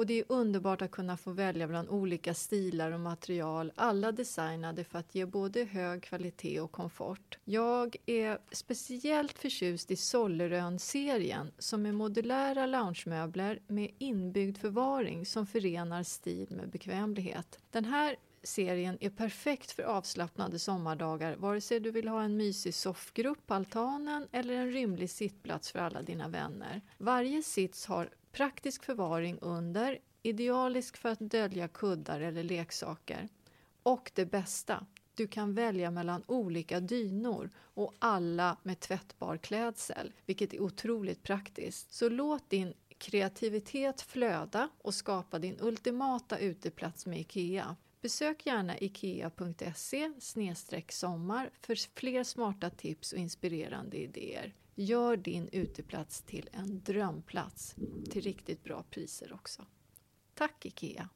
Och det är underbart att kunna få välja bland olika stilar och material, alla designade för att ge både hög kvalitet och komfort. Jag är speciellt förtjust i Sollerön-serien som är modulära loungemöbler med inbyggd förvaring som förenar stil med bekvämlighet. Den här serien är perfekt för avslappnade sommardagar vare sig du vill ha en mysig soffgrupp på altanen eller en rymlig sittplats för alla dina vänner. Varje sits har praktisk förvaring under, idealisk för att dölja kuddar eller leksaker. Och det bästa, du kan välja mellan olika dynor och alla med tvättbar klädsel, vilket är otroligt praktiskt. Så låt din kreativitet flöda och skapa din ultimata uteplats med IKEA. Besök gärna ikea.se sommar för fler smarta tips och inspirerande idéer. Gör din uteplats till en drömplats till riktigt bra priser också. Tack IKEA!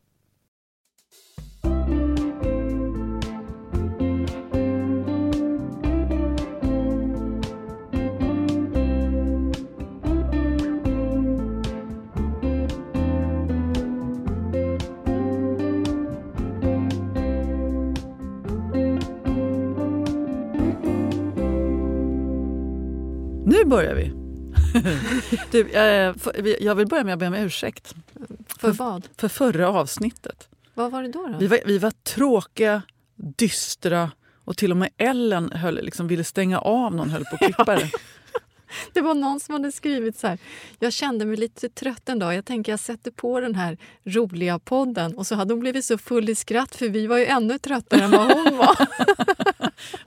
Nu börjar vi! du, jag vill börja med att be om ursäkt. För vad? För förra avsnittet. Vad var det då? då? Vi, var, vi var tråkiga, dystra och till och med Ellen höll, liksom, ville stänga av någon, höll på att klippa det. Det var någon som hade skrivit så här. Jag kände mig lite trött en dag. Jag tänker jag sätter på den här roliga podden. Och så hade hon blivit så full i skratt för vi var ju ännu tröttare än vad hon var.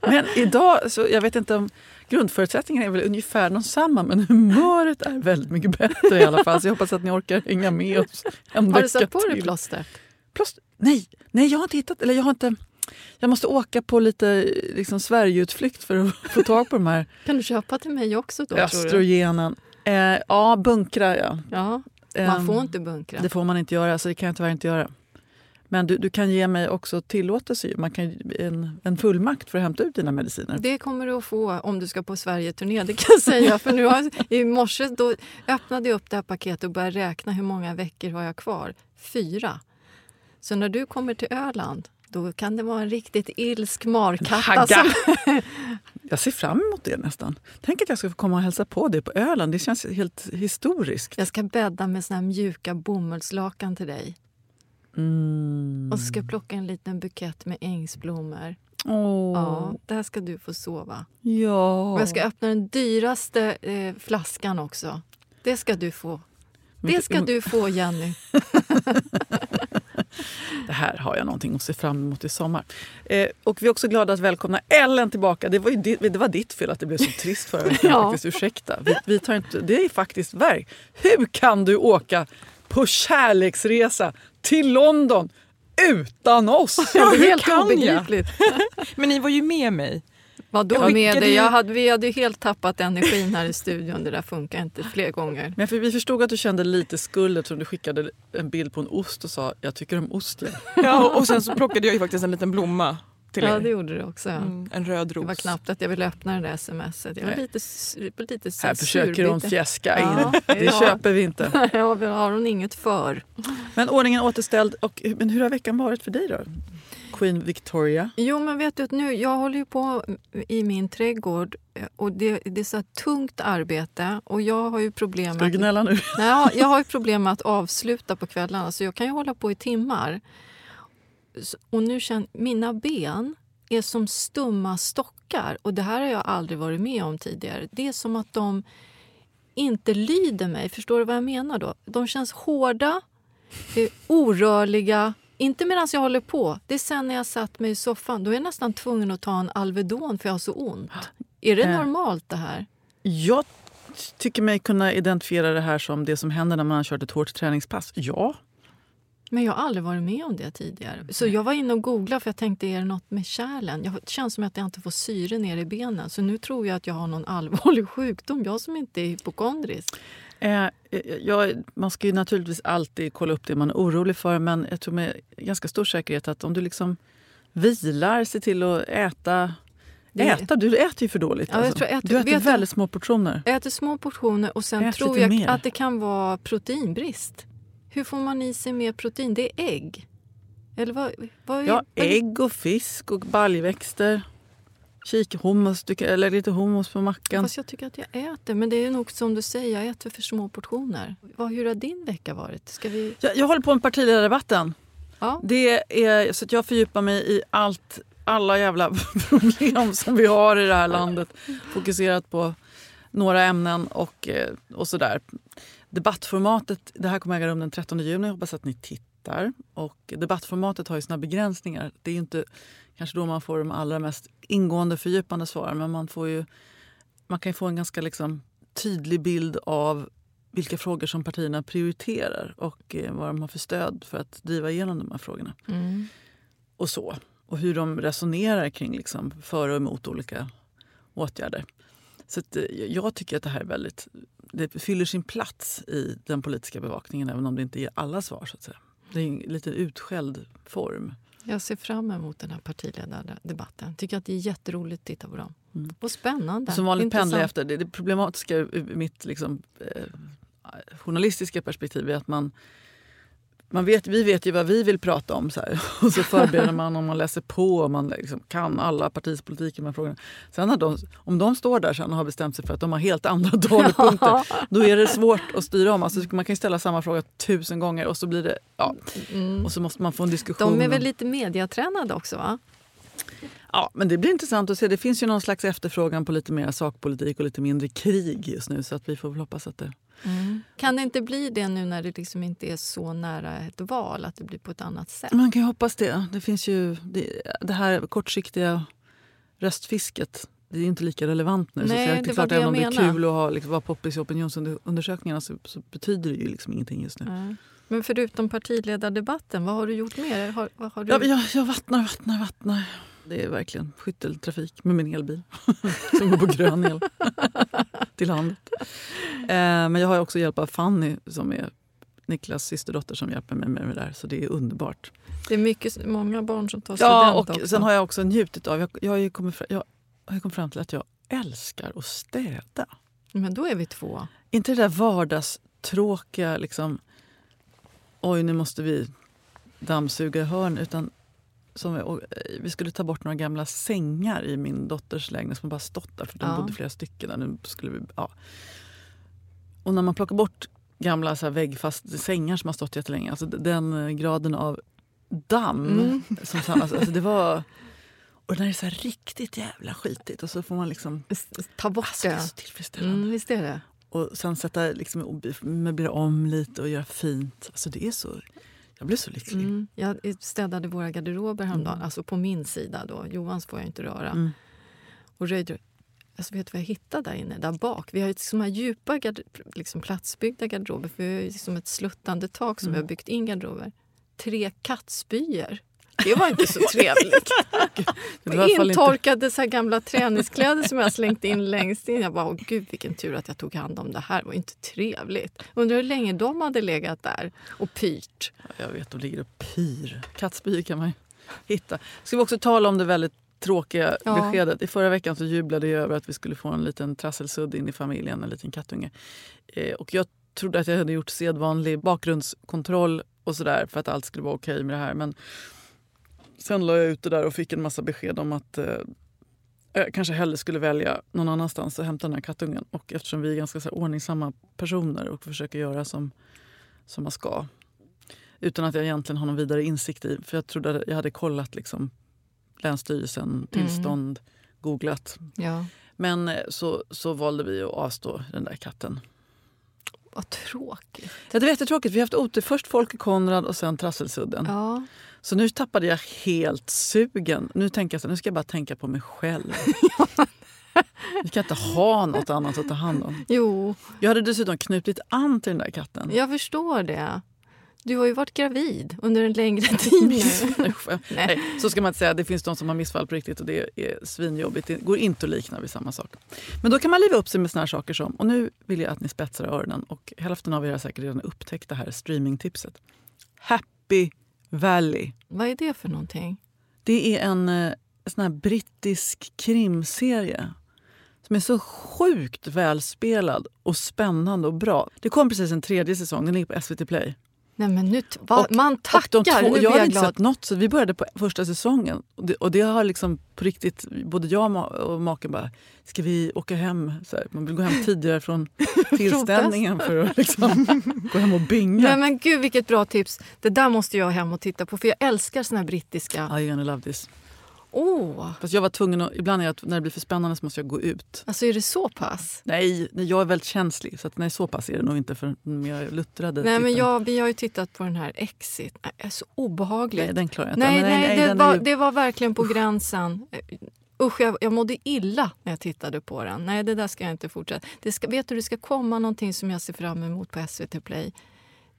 Men idag, så jag vet inte om grundförutsättningarna är väl ungefär densamma men humöret är väldigt mycket bättre i alla fall. Så jag hoppas att ni orkar hänga med oss en Har du satt på dig plåster? plåster? Nej, nej, jag har inte hittat, eller jag har inte jag måste åka på lite liksom, Sverigeutflykt för att få tag på de här... Kan du köpa till mig också då? Östrogenen. Eh, ja, bunkra ja. ja. Man får inte bunkra. Det får man inte göra, så det kan jag tyvärr inte göra. Men du, du kan ge mig också tillåtelse, man kan, en, en fullmakt för att hämta ut dina mediciner. Det kommer du att få om du ska på Sverigeturné, det kan jag säga. För nu har, I morse då öppnade jag upp det här paketet och började räkna hur många veckor har jag kvar. Fyra. Så när du kommer till Öland då kan det vara en riktigt ilsk markatta. Som... jag ser fram emot det nästan. Tänk att jag ska få komma och hälsa på dig på Öland. Det känns helt historiskt. Jag ska bädda med såna mjuka bomullslakan till dig. Mm. Och så ska jag plocka en liten bukett med ängsblommor. Oh. Ja, där ska du få sova. Ja. Och jag ska öppna den dyraste eh, flaskan också. Det ska du få. Det ska du få, Jenny. det här har jag någonting att se fram emot i sommar. Eh, och vi är också glada att välkomna Ellen tillbaka. Det var, ditt, det var ditt fel att det blev så trist förra veckan. ja. Ursäkta. Vi, vi, tar inte, det är faktiskt verk. Hur kan du åka på kärleksresa till London utan oss? Ja, helt obegripligt. Men ni var ju med mig. Vadå med dig? Jag hade, vi hade helt tappat energin här i studion. Det där funkar inte fler gånger. Men för vi förstod att du kände lite skuld eftersom du skickade en bild på en ost och sa jag tycker om ost. Ja, och sen så plockade jag ju faktiskt en liten blomma till er. Ja, det gjorde det också. Ja. Mm, en röd ros. Det var knappt att jag ville öppna det där smset. Jag var Nej. lite, lite Här försöker hon fjäska Ja, in. Det ja. köper vi inte. Ja, det har hon inget för. Men ordningen återställd. Och, men hur har veckan varit för dig då? Queen Victoria. Jo, men vet du att nu, jag håller ju på i min trädgård eh, och det, det är så tungt arbete och jag har ju problem Ska du gnälla nu? Nej, jag har ju problem med att avsluta på kvällarna så jag kan ju hålla på i timmar. Och nu känner mina ben är som stumma stockar och det här har jag aldrig varit med om tidigare. Det är som att de inte lyder mig. Förstår du vad jag menar då? De känns hårda, orörliga. Inte medan jag håller på. Det är sen när jag satt mig i soffan. Då är jag nästan tvungen att ta en Alvedon för jag har så ont. Är det Eh. normalt det här? Jag tycker mig kunna identifiera det här som det som händer när man har kört ett hårt träningspass. Ja. Men jag har aldrig varit med om det tidigare. Så jag var inne och googlade för jag tänkte, är det något med kärlen? Jag, det känns som att jag inte får syre ner i benen. Så nu tror jag att jag har någon allvarlig sjukdom. Jag som inte är hypokondrisk. Eh, eh, jag, man ska ju naturligtvis alltid kolla upp det man är orolig för men jag tror med ganska stor säkerhet att om du liksom vilar, ser till att äta Äta? Du äter ju för dåligt. Ja, alltså. äter- du äter väldigt små portioner. Jag äter små portioner och sen Ät tror jag mer. att det kan vara proteinbrist. Hur får man i sig mer protein? Det är ägg. Eller vad, vad är, Ja, ägg och fisk och baljväxter. Kikhummus, eller lite hummus på mackan. Fast jag tycker att jag äter. Men det är nog som du säger, jag äter för små portioner. Vad, hur har din vecka varit? Ska vi... Jag, jag håller på med partiledardebatten. Ja. Det är, så att jag fördjupar mig i allt, alla jävla problem som vi har i det här landet. Fokuserat på några ämnen och, eh, och sådär. Debattformatet, det här kommer äga rum den 13 juni. Jag hoppas att ni tittar. Och debattformatet har ju sina begränsningar. Det är ju inte kanske då man får de allra mest ingående fördjupande svaren men man, får ju, man kan ju få en ganska liksom, tydlig bild av vilka frågor som partierna prioriterar och eh, vad de har för stöd för att driva igenom de här frågorna. Mm. Och så. Och hur de resonerar kring liksom, för och emot olika åtgärder. Så att, eh, jag tycker att det här är väldigt... Det fyller sin plats i den politiska bevakningen även om det inte ger alla svar. Så att säga. Det är en lite utskälld form. Jag ser fram emot den här partiledardebatten. Tycker att det är jätteroligt att titta på dem. Mm. Och spännande. Som vanligt pendlar jag efter. Det, det problematiska ur mitt liksom, eh, journalistiska perspektiv är att man, man vet, vi vet ju vad vi vill prata om. Så här. Och så förbereder man och man läser på och man liksom kan alla partiers politik i de här frågorna. Sen när de, om de står där sen och har bestämt sig för att de har helt andra talepunkter då är det svårt att styra om. Alltså, man kan ställa samma fråga tusen gånger och så blir det... Ja, Mm. och så måste man få en diskussion. De är väl lite mediatränade också? va? Ja, men det blir intressant att se. Det finns ju någon slags efterfrågan på lite mer sakpolitik och lite mindre krig just nu. Så att vi får väl hoppas att det... Kan det inte bli det nu när det liksom inte är så nära ett val? Att det blir på ett annat sätt? Man kan ju hoppas det. Det finns ju det, det här kortsiktiga röstfisket. Det är inte lika relevant nu. så Nej, säga. det är klart, det även om det är kul att ha, liksom, vara poppis i opinionsundersökningarna så, så betyder det ju liksom ingenting just nu. Nej. Men förutom partiledardebatten, vad har du gjort mer? Har, har du... Jag, jag, jag vattnar, vattnar, vattnar. Det är verkligen skytteltrafik med min elbil som går på grön el till landet. Eh, men jag har också hjälp av Fanny som är Niklas systerdotter som hjälper mig med det där. Så det är underbart. Det är mycket, många barn som tar student Ja, och också. sen har jag också njutit av... Jag, jag, har kommit, fram, jag har kommit fram till att jag älskar att städa. Men då är vi två. Inte det där vardagstråkiga liksom... Oj, nu måste vi dammsuga hörn. Utan som, eh, vi skulle ta bort några gamla sängar i min dotters lägenhet som bara stått där. För de Ja. bodde flera stycken där. Nu skulle vi, ja. Och när man plockar bort gamla så här, väggfast sängar som har stått jättelänge. Alltså den eh, graden av damm. Mm. Som, sa- alltså, alltså, det var... Och när det är så riktigt jävla skitigt och så får man liksom... Ta bort Alltså, det är det. så tillfredsställande. Mm, visst är det. Och sen sätta, liksom, möblera om lite och göra fint. Alltså det är så... Jag blev så lycklig. Mm. Jag städade våra garderober häromdagen, Mm. alltså på min sida. då. Johans får jag inte röra. Mm. Och röjde. Alltså vet du vad jag hittade där inne? Där bak. Vi har ju såna här djupa garder, liksom platsbyggda garderober. För vi har ju liksom ett sluttande tak som Mm. vi har byggt in garderober. Tre kattspyor. Det var inte så trevligt. Det var i alla fall inte- Intorkade så här gamla träningskläder som jag slängt in längst in. Jag bara, åh gud vilken tur att jag tog hand om det här. Det var inte trevligt. Undrar hur länge de hade legat där och pyrt. Jag vet, de ligger och pyr. Kattspyor kan man hitta. Ska vi också tala om det väldigt tråkiga Ja. beskedet. I förra veckan så jublade jag över att vi skulle få en liten trasselsudd in i familjen, en liten kattunge. Eh, och jag trodde att jag hade gjort sedvanlig bakgrundskontroll och sådär för att allt skulle vara okej med det här. Men sen la jag ut det där och fick en massa besked om att eh, jag kanske hellre skulle välja någon annanstans att hämta den här kattungen. Och eftersom vi är ganska så här, ordningsamma personer och försöker göra som, som man ska utan att jag egentligen har någon vidare insikt i. För jag trodde att jag hade kollat liksom, Länsstyrelsen, tillstånd, googlat. Ja. Men eh, så, så valde vi att avstå den där katten. Vad tråkigt. Ja, det var jättetråkigt. Vi har haft otur. Först Folke Konrad och sen Trasselsudden. Ja. Så nu tappade jag helt sugen. Nu tänker jag så nu ska jag bara tänka på mig själv. Vi kan inte ha något annat att ta hand om. Jo, Jag hade dessutom knutit an till den där katten. jag förstår det. Du har ju varit gravid under en längre tid nu. Nej, så ska man inte säga. Det finns de som har missfall på riktigt och det är svinjobbigt. Det går inte att likna vid samma sak. Men då kan man liva upp sig med såna här saker som, och nu vill jag att ni spetsar öronen och hälften av er har säkert redan upptäckt det här streamingtipset. Happy Valley. Vad är det för någonting? Det är en eh, sån här brittisk krimserie som är så sjukt välspelad och spännande och bra. Det kom precis en tredje säsong, den ligger på SVT Play. Nej men nu, va, Och- man Och de tackar, två, nu jag jag inte glad. sett något, så vi började på första säsongen. Och det, och det har liksom på riktigt, både jag och ma- och maken bara, ska vi åka hem? Så här, man vill gå hem tidigare från tillställningen för att liksom gå hem och binga. Nej men gud vilket bra tips. Det där måste jag hem och titta på för jag älskar såna här brittiska. I gonna love this. Åh, Fast jag var tvungen att, ibland är jag, när det blir för spännande så måste jag gå ut. alltså är det så pass? Nej, nej, jag är väldigt känslig. Så att, nej, så pass är det nog inte för mer luttrade Nej men jag, vi har ju tittat på den här Exit. Nej, Det är så obehagligt. Nej, den klarar jag inte. Nej, nej, det, den är var, ju- det var verkligen på gränsen. Usch, jag, jag mådde illa när jag tittade på den. Nej, det där ska jag inte fortsätta. Det ska, vet du, det ska komma någonting som jag ser fram emot på SVT Play.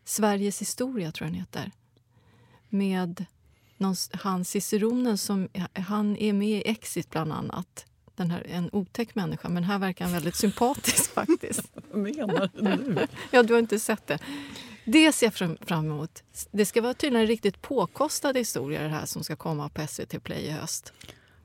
Sveriges historia, tror jag den heter. Med någon, han Ciceronen som... Han är med i Exit, bland annat. Den här, en otäck människa, men här verkar han väldigt sympatisk faktiskt. Vad menar du? Ja, du har inte sett det. Det ser jag fram, emot. Det ska vara tydligen riktigt påkostade historier det här som ska komma på SVT Play i höst.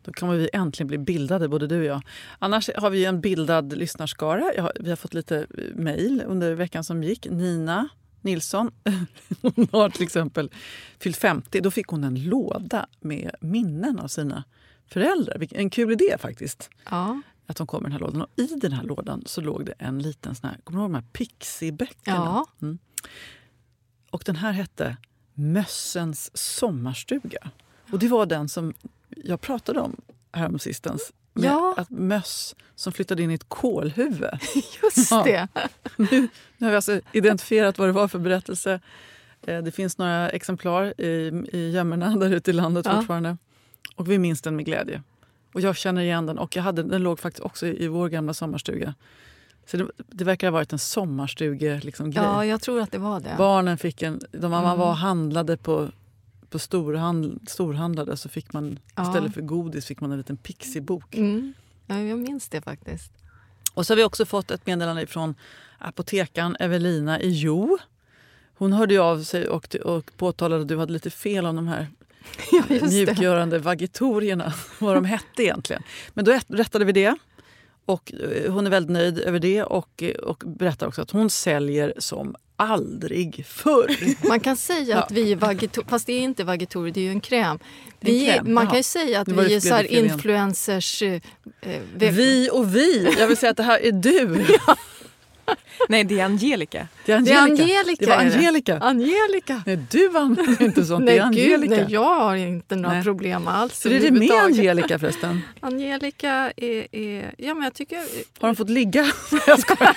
Då kommer vi äntligen bli bildade, både du och jag. Annars har vi en bildad lyssnarskara. Vi har fått lite eh, mejl under veckan som gick. Nina Nilsson hon har till exempel fyllt 50. Då fick hon en låda med minnen av sina föräldrar. En kul idé faktiskt. Ja. Att de kom med den här lådan. Och I den här lådan så låg det en liten sån här, kommer du ihåg de här Pixie-böckerna? Ja. Mm. Och den här hette Mössens sommarstuga. Och det var den som jag pratade om häromsistens. Med Ja. att möss som flyttade in i ett kolhuvud. Just Ja. det. Nu, nu har vi alltså identifierat vad det var för berättelse. Eh, Det finns några exemplar i, i gömmorna där ute i landet Ja. fortfarande. Och vi minns den med glädje. Och jag känner igen den. Och jag hade, den låg faktiskt också i, vår gamla sommarstuga. Så det, det verkar ha varit en sommarstuge liksom. Ja, jag tror att det var det. Barnen fick en... De, man Mm. var handlade på, på storhandl, storhandlade så fick man Ja. istället för godis fick man en liten pixibok. Mm. Ja, jag minns det faktiskt. Och så har vi också fått ett meddelande från apotekaren Evelina i Jo. Hon hörde av sig och, och påtalade att du hade lite fel om de här Ja, mjukgörande vagitorierna, vad de hette egentligen. Men då rätt- rättade vi det. Och eh, hon är väldigt nöjd över det och, eh, och berättar också att hon säljer som aldrig förr. Man kan säga att vi är vagitorer, fast det är inte vagitorer, det är ju en kräm. En Vi kräm, man kan ju säga att vi är så influencers... eh, eh, Vi och vi. Jag vill säga att det här är du. Nej, det är Angelica. Det är Det är Angelica. Angelica. Det var är det. Angelica. Angelica. Nej, du använder inte sånt. det Nej, är gud, Angelica. nej, jag har inte några Nej. problem alls. Hur är det med. Angelica förresten? Angelica är, är... Ja, men jag tycker... Har de fått ligga? Jag skojar.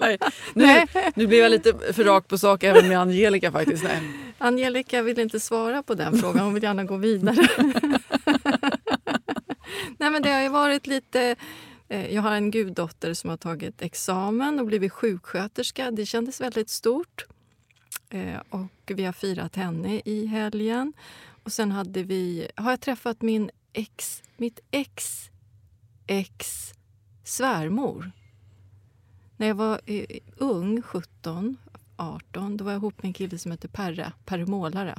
Nej. Nu, Nej. nu blev jag lite för rak på sak även med Angelica faktiskt. Nej. Angelica vill inte svara på den frågan. Hon vill gärna gå vidare. Nej, men det har ju varit lite... Eh, jag har en guddotter som har tagit examen och blivit sjuksköterska. Det kändes väldigt stort. Eh, och vi har firat henne i helgen. Och sen hade vi, har jag träffat min ex, mitt ex ex svärmor. När jag var eh, ung, 17, 18, då var jag ihop med en kille som hette Perre, Perre Målare.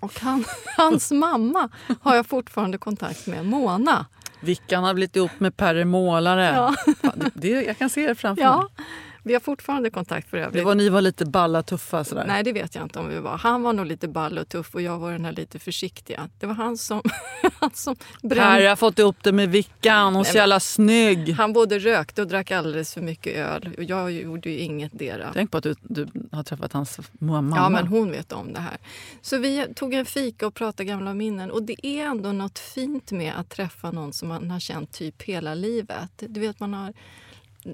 Och han, hans mamma har jag fortfarande kontakt med, Mona. Vickan har blivit ihop med Perre Målare. Ja. Det, det, jag kan se det framför Ja, mig. Vi har fortfarande kontakt för övrigt. Det var, ni var lite balla tuffa sådär. Nej, det vet jag inte om vi var. Han var nog lite ball och tuff och jag var den här lite försiktiga. Det var han som, han som brände. Perre har fått ihop det med Vickan. Hon är så jävla snygg. Han både rökte och drack alldeles för mycket öl. Och jag gjorde ju inget dera. Tänk på att du, du har träffat hans mamma. Ja, men hon vet om det här. Så vi tog en fika och pratade gamla minnen. Och det är ändå något fint med att träffa någon som man har känt typ hela livet. Du vet, man har,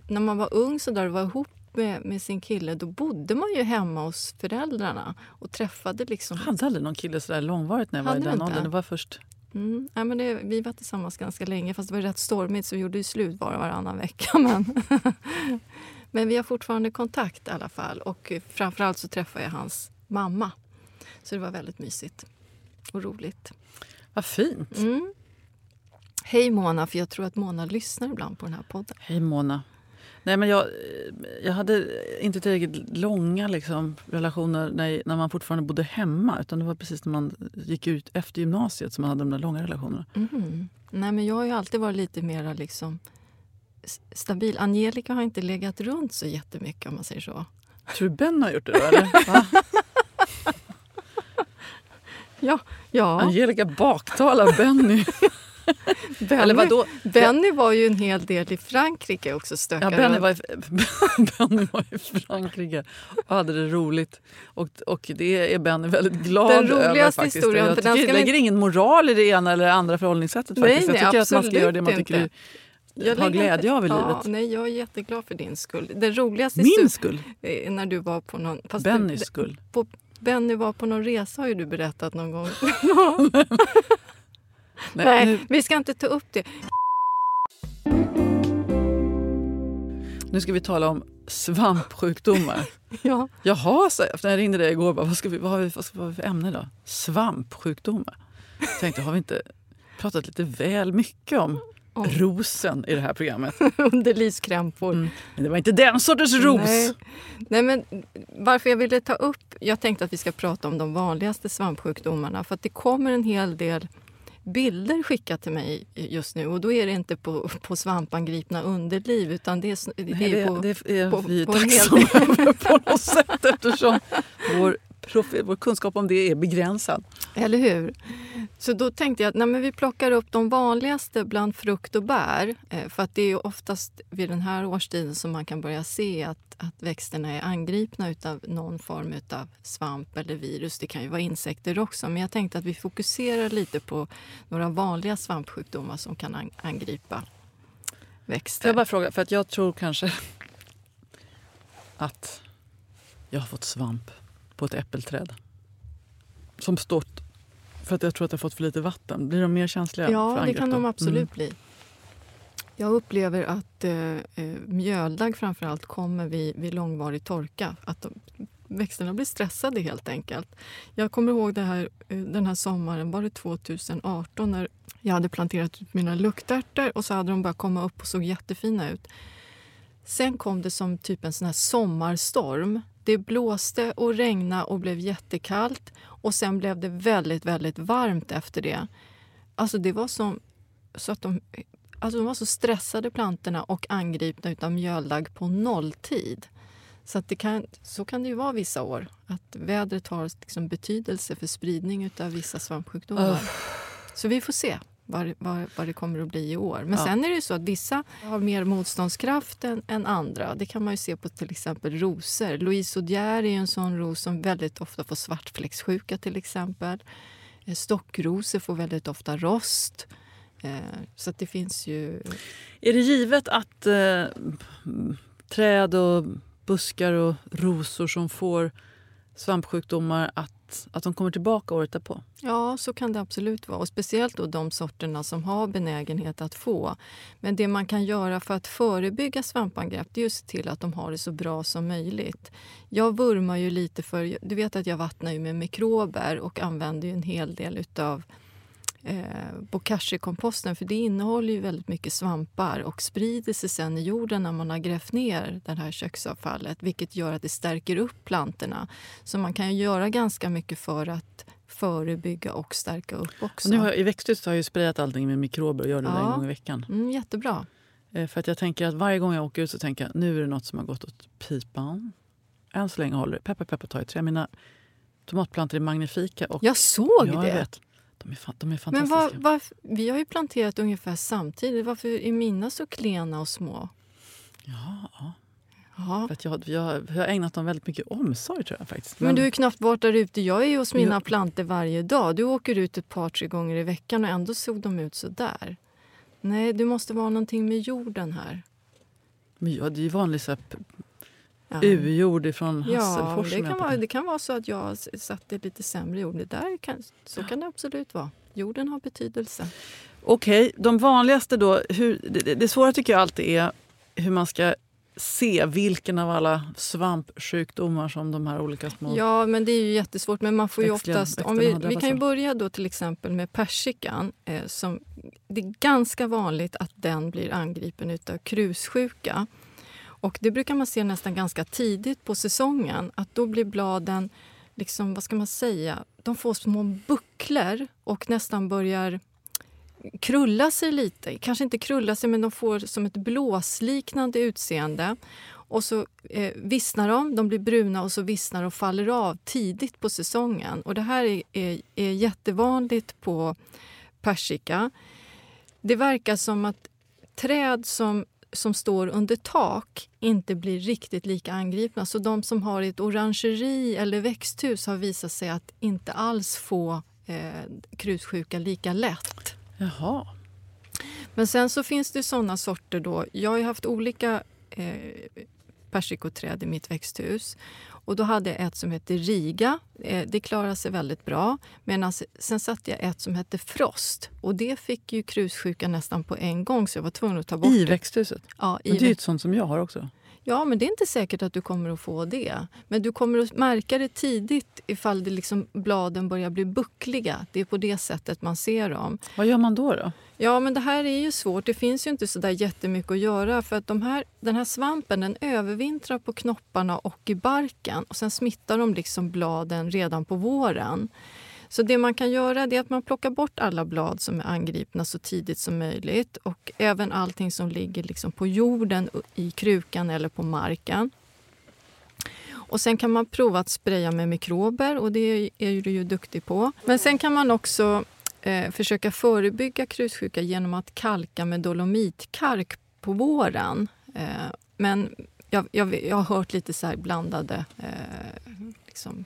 när man var ung så där var ihop med, med sin kille, då bodde man ju hemma hos föräldrarna och träffade liksom... Jag hade aldrig någon kille sådär långvarigt när jag var i den åldern. Det var först... Mm. Ja, men det, vi var tillsammans ganska länge, fast det var rätt stormigt så vi gjorde ju slut bara varannan vecka. Men, men vi har fortfarande kontakt i alla fall. Och framförallt så träffade jag hans mamma. Så det var väldigt mysigt och roligt. Vad fint. Mm. Hej Mona, för jag tror att Mona lyssnar ibland på den här podden. Hej Mona. Nej, men jag, jag hade inte tillräckligt långa liksom, relationer när, när man fortfarande bodde hemma. Utan Det var precis när man gick ut efter gymnasiet som man hade de där långa relationerna. Mhm. Nej, men jag har ju alltid varit lite mer liksom stabil. Angelica har inte legat runt så jättemycket om man säger så. Tror du Ben har gjort det då? Eller? Ja, ja. Angelica baktalar Benny. Benny, Eller vadå? Benny var ju en hel del i Frankrike också. Ja, Benny, var i, Benny var i Frankrike och hade det roligt. Och, och det är Benny väldigt glad Den över. roligaste faktiskt. historien, Jag tycker, det vi- lägger ingen moral i det ena eller andra förhållningssättet. Nej, faktiskt. nej, jag tycker att man ska göra det man tycker inte. Jag har glädje av i ja, livet. Nej, jag är jätteglad för din skull. Den roligaste Min skull? är när du var på någon... fast Bennys skull? På, Benny var på någon resa har ju du berättat någon gång. Nej, Nej, Nu, vi ska inte ta upp det. nu ska vi tala om svampsjukdomar. Ja, Jaha, jag när jag ringde dig igår. Bara, vad, ska vi, vad, har vi, vad ska vi ha för ämne då? Svampsjukdomar. Jag tänkte, har vi inte pratat lite väl mycket om Om- rosen i det här programmet? underlivskrämpor. Mm. Men det var inte den sortens ros. Nej. Nej, men varför jag ville ta upp... Jag tänkte att vi ska prata om de vanligaste svampsjukdomarna. För att det kommer en hel del bilder skickat till mig just nu. Och då är det inte på, på svampangripna underliv utan det är, det Nej, är det, på... det är på- vi på hel tacksamma på något sätt eftersom vår, vår kunskap om det är begränsad. Eller hur? Så då tänkte jag att nej, men vi plockar upp de vanligaste bland frukt och bär. Eh, För att det är oftast vid den här årstiden som man kan börja se att, att växterna är angripna av någon form av svamp eller virus. Det kan ju vara insekter också. Men jag tänkte att vi fokuserar lite på några vanliga svampsjukdomar som kan an- angripa växter. jag bara fråga, för att jag tror kanske att jag har fått svamp på ett äppelträd. Som stått för att jag tror att jag har fått för lite vatten. Blir de mer känsliga för Ja, det angrepp kan de absolut Mm. bli. Jag upplever att eh, eh, mjöldagg framför allt kommer vid, vid långvarig torka. Att de, växterna blir stressade helt enkelt. Jag kommer ihåg det här, eh, den här sommaren, var det 2018, när jag hade planterat ut mina luktärtor och så hade de bara kommit upp och såg jättefina ut. Sen kom det som typ en sån här sommarstorm. Det blåste och regnade och blev jättekallt och sen blev det väldigt, väldigt varmt efter det. Alltså det var som så att de, alltså de var så stressade plantorna och angripna av mjöldagg på nolltid. Så, att det kan, så kan det ju vara vissa år, att vädret har liksom betydelse för spridning av vissa svampsjukdomar. Uff. Så vi får se vad, vad, vad det kommer att bli i år. Men Ja. sen är det ju så att vissa har mer motståndskraft än, än andra. Det kan man ju se på till exempel rosor. Louise Odier är en sån ros som väldigt ofta får svartfläcksjuka till exempel. Eh, Stockrosor får väldigt ofta rost. Eh, Så det finns ju... Är det givet att eh, träd och buskar och rosor som får svampsjukdomar att, att de kommer tillbaka året därpå? Ja, så kan det absolut vara. Och Speciellt då de sorterna som har benägenhet att få. Men det man kan göra för att förebygga svampangrepp det är att se till att de har det så bra som möjligt. Jag vurmar ju lite för... Du vet att jag vattnar ju med mikrober och använder ju en hel del utav eh, bokashi-komposten för det innehåller ju väldigt mycket svampar och sprider sig sen i jorden när man har grävt ner det här köksavfallet vilket gör att det stärker upp plantorna. Så man kan göra ganska mycket för att förebygga och stärka upp också. Och nu har jag, I växthuset har jag ju sprayat allting med mikrober och gör det Ja. en gång i veckan. Mm, jättebra. Eh, För att jag tänker att varje gång jag åker ut så tänker jag nu är det något som har gått åt pipan. Än så länge håller det. Peppar, peppar, ta i trä. Mina tomatplantor är magnifika. Och, Jag såg ja, jag det. vet. De är, fan, de är Men fantastiska. var, varf- vi har ju planterat ungefär samtidigt. Varför är mina så klena och små? Ja, Ja. för jag, jag, jag har ägnat dem väldigt mycket omsorg tror jag faktiskt. Men du har ju knappt varit där ute. Jag är ju hos mina Ja. plantor varje dag. Du åker ut ett par, tre gånger i veckan och ändå såg de ut så där. Nej, det måste vara någonting med jorden här. Men ja, det är ju vanlig så här, Ja. ur-jord från Ja, Hasselfors. det som jag kan, vara, det kan vara så att jag har s- satt det lite sämre jord. Det där kan, så kan det absolut vara. Jorden har betydelse. Okej, de vanligaste då. Hur, det, det- det svåra tycker jag alltid är hur man ska se vilken av alla svampsjukdomar som de här olika små... Ja, men det är ju jättesvårt. Men man får ju Växtliga- oftast... Om vi, vi kan ju börja då till exempel med persikan. Eh, som, det är ganska vanligt att den blir angripen av krussjuka. Och det brukar man se nästan ganska tidigt på säsongen. Att då blir bladen, liksom, vad ska man säga, de får små bucklor och nästan börjar krulla sig lite. Kanske inte krulla sig, men de får som ett blåsliknande utseende. Och så eh, vissnar de, de blir bruna och så vissnar och faller av tidigt på säsongen. Och det här är, är, är jättevanligt på persika. Det verkar som att träd som, som står under tak inte blir riktigt lika angripna. Så de som har ett orangeri eller växthus har visat sig att inte alls få eh, krussjuka lika lätt. Jaha. Men sen så finns det såna sorter då. Jag har haft olika eh, persikoträd i mitt växthus. Och då hade jag ett som hette Riga. Eh, det klarade sig väldigt bra. Men sen satte jag ett som hette Frost. Och det fick ju krussjuka nästan på en gång så jag var tvungen att ta bort I det. växthuset? Ja, i det är ju ett sånt som jag har också. Ja, men det är inte säkert att du kommer att få det. Men du kommer att märka det tidigt ifall det liksom bladen börjar bli buckliga. Det är på det sättet man ser dem. Vad gör man då? då? Ja, men det här är ju svårt. Det finns ju inte så där jättemycket att göra. För att de här, den här svampen den övervintrar på knopparna och i barken. Och Sen smittar de liksom bladen redan på våren. Så det man kan göra är att man plockar bort alla blad som är angripna så tidigt som möjligt. Och även allting som ligger liksom på jorden, i krukan eller på marken. Och Sen kan man prova att spraya med mikrober och det är du ju duktig på. Men sen kan man också eh, försöka förebygga krussjuka genom att kalka med dolomitkalk på våren. Eh, men jag, jag, jag har hört lite så här blandade eh, liksom,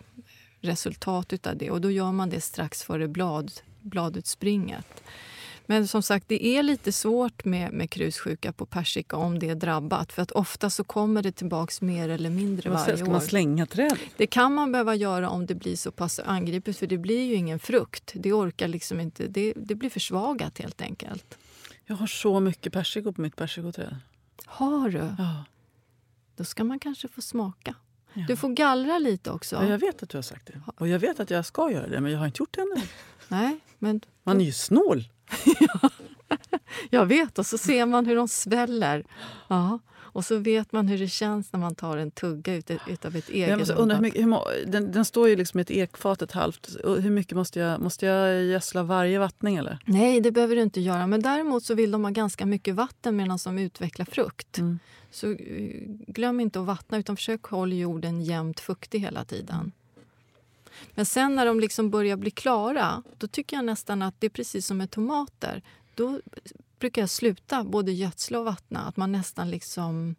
resultat utav det och då gör man det strax före blad, bladutspringet. Men som sagt, det är lite svårt med, med krussjuka på persika om det är drabbat. För att ofta så kommer det tillbaks mer eller mindre varje säger- Ska år. man slänga trädet? Det kan man behöva göra om det blir så pass angripet för det blir ju ingen frukt. Det orkar liksom inte, det, det blir försvagat helt enkelt. Jag har så mycket persikor på mitt persikoträd. Har du? Ja. Då ska man kanske få smaka. Ja. Du får gallra lite också. Ja, jag vet att du har sagt det. Och jag vet att jag ska göra det, men jag har inte gjort det ännu. Nej, men Man är ju snål. jag vet. Och så ser man hur de sväller. Ja. Och så vet man hur det känns när man tar en tugga ut, utav ett eget Jag måste undra hur mycket, hur, den, den står ju liksom i ett ekfat ett halvt. Hur mycket måste jag, måste jag gödsla varje vattning? eller? Nej, det behöver du inte göra. Men däremot så vill de ha ganska mycket vatten medan de utvecklar frukt. Mm. Så eh, glöm inte att vattna, utan försök hålla jorden jämnt fuktig hela tiden. Men sen när de liksom börjar bli klara, då tycker jag nästan att det är precis som med tomater. Då brukar jag sluta både gödsla och vattna. Att man nästan liksom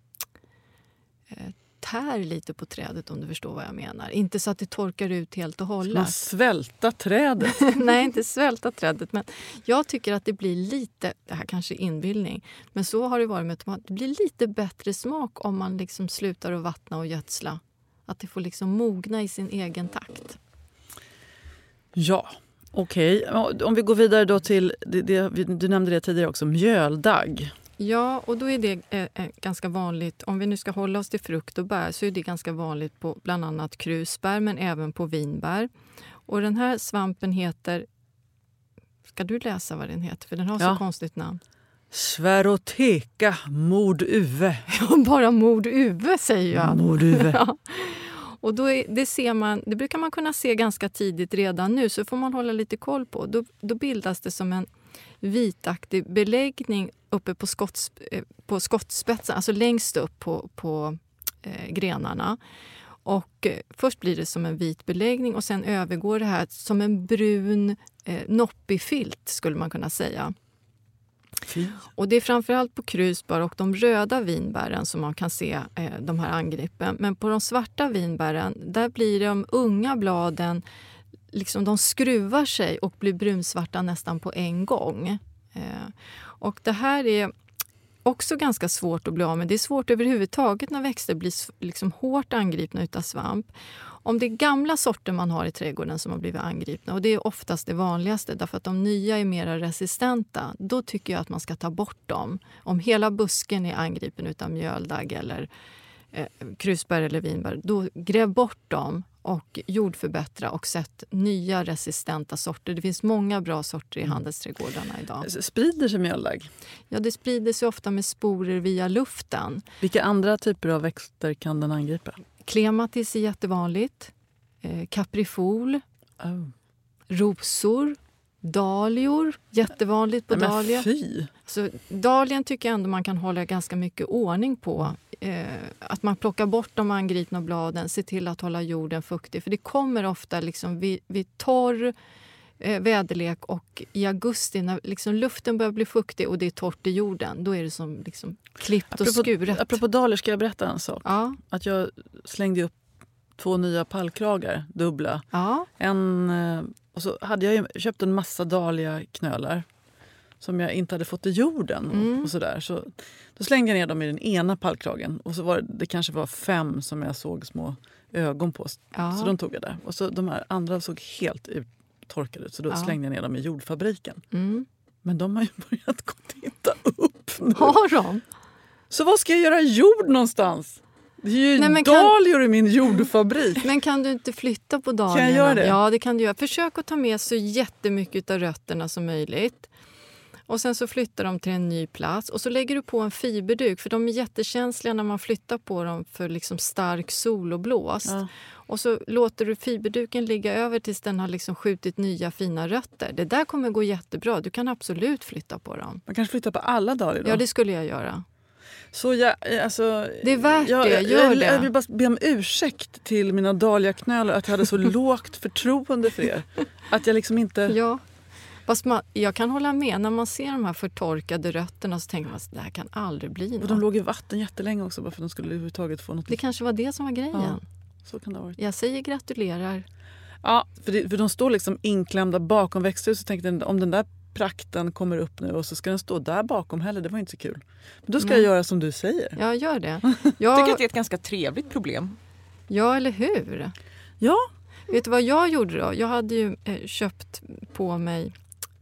eh, tär lite på trädet om du förstår vad jag menar. Inte så att det torkar ut helt och Man hållet. svälta trädet. Nej, inte svälta trädet. Men jag tycker att det blir lite, det här kanske är inbildning, men så har det varit med tomat. Det blir lite bättre smak om man liksom slutar att vattna och gödsla. Att det får liksom mogna i sin egen takt. Ja, okej. Om vi går vidare då till, det, det, du nämnde det tidigare också, mjöldagg. Ja, och då är det eh, eh, ganska vanligt, om vi nu ska hålla oss till frukt och bär, så är det ganska vanligt på bland annat krusbär men även på vinbär. Och den här svampen heter, ska du läsa vad den heter? För den har så Ja. konstigt namn. Sveroteka morduve. Bara mord uve säger jag. Morduve. Ja. Och då är, det, ser man, det brukar man kunna se ganska tidigt redan nu, så får man hålla lite koll på. Då, då bildas det som en vitaktig beläggning uppe på, skotts, eh, på skottspetsen, alltså längst upp på, på eh, grenarna. Och eh, först blir det som en vit beläggning och sen övergår det här som en brun eh, noppig filt skulle man kunna säga. Fy. Och det är framförallt på krusbär och de röda vinbären som man kan se eh, de här angreppen. Men på de svarta vinbären, där blir de unga bladen liksom de skruvar sig och blir brunsvarta nästan på en gång. Eh, och det här är också ganska svårt att bli av med. Det är svårt överhuvudtaget när växter blir liksom hårt angripna av svamp. Om det är gamla sorter man har i trädgården som har blivit angripna, och det är oftast det vanligaste därför att de nya är mer resistenta, då tycker jag att man ska ta bort dem. Om hela busken är angripen av mjöldagg eller eh, krusbär eller vinbär, då gräv bort dem och jordförbättra och sätt nya resistenta sorter. Det finns många bra sorter i Mm. handelsträdgårdarna idag. Sprider sig mjöldagg? Ja, det sprider sig ofta med sporer via luften. Vilka andra typer av växter kan den angripa? Klematis är jättevanligt. Eh, kaprifol, Oh. rosor, dahlior. Jättevanligt på Nej, dahlia. fy! Så dahlian tycker jag ändå man kan hålla ganska mycket ordning på. Eh, att man plockar bort de angripna bladen, ser till att hålla jorden fuktig. För det kommer ofta liksom vid, vid torr eh, väderlek och i augusti när liksom luften börjar bli fuktig och det är torrt i jorden. Då är det som liksom klippt och skuret. apropå dahlior ska jag berätta en sak. Ja, Att jag slängde upp två nya pallkragar, dubbla. ja, En, eh, och så hade jag köpt en massa dahliaknölar som jag inte hade fått i jorden. Mm. Och, och sådär. Så då slängde jag ner dem i den ena pallkragen och så var det, det kanske var fem som jag såg små ögon på. ja. Så de tog jag där. Och så de här andra såg helt uttorkade ut så då Ja. slängde jag ner dem i jordfabriken. Mm. Men de har ju börjat gå titta upp nu. Har de? Så vad ska jag göra jord någonstans? Det är ju Nej, dahlior i min jordfabrik. Men kan du inte flytta på dahliorna? Kan jag göra det? Ja, det kan du göra. Försök att ta med så jättemycket av rötterna som möjligt. Och Sen så flyttar de till en ny plats och så lägger du på en fiberduk för de är jättekänsliga när man flyttar på dem för liksom stark sol och blåst. Ja. Och så låter du fiberduken ligga över tills den har liksom skjutit nya fina rötter. Det där kommer gå jättebra. Du kan absolut flytta på dem. Man kanske flyttar på alla dahlior då? Ja, det skulle jag göra. Så jag, alltså, Det är värt jag, det. Gör jag, det. Jag vill bara be om ursäkt till mina dahliaknölar att jag hade så lågt förtroende för er. Att jag liksom inte... Ja. Fast man, jag kan hålla med. När man ser de här förtorkade rötterna så tänker man att det här kan aldrig bli Och något. de låg i vatten jättelänge också bara för att de skulle överhuvudtaget få något. Det kanske var det som var grejen. Ja. Så kan det ha varit. Jag säger gratulerar. Ja, för, det, för de står liksom inklämda bakom växthuset. Tänkte om den där prakten kommer upp nu och så ska den stå där bakom heller. Det var inte så kul. Men då ska Nej. jag göra som du säger. Jag gör det. Jag tycker Ja, att det är ett ganska trevligt problem. ja eller hur? Ja, Vet du vad jag gjorde då? Jag hade ju eh, köpt på mig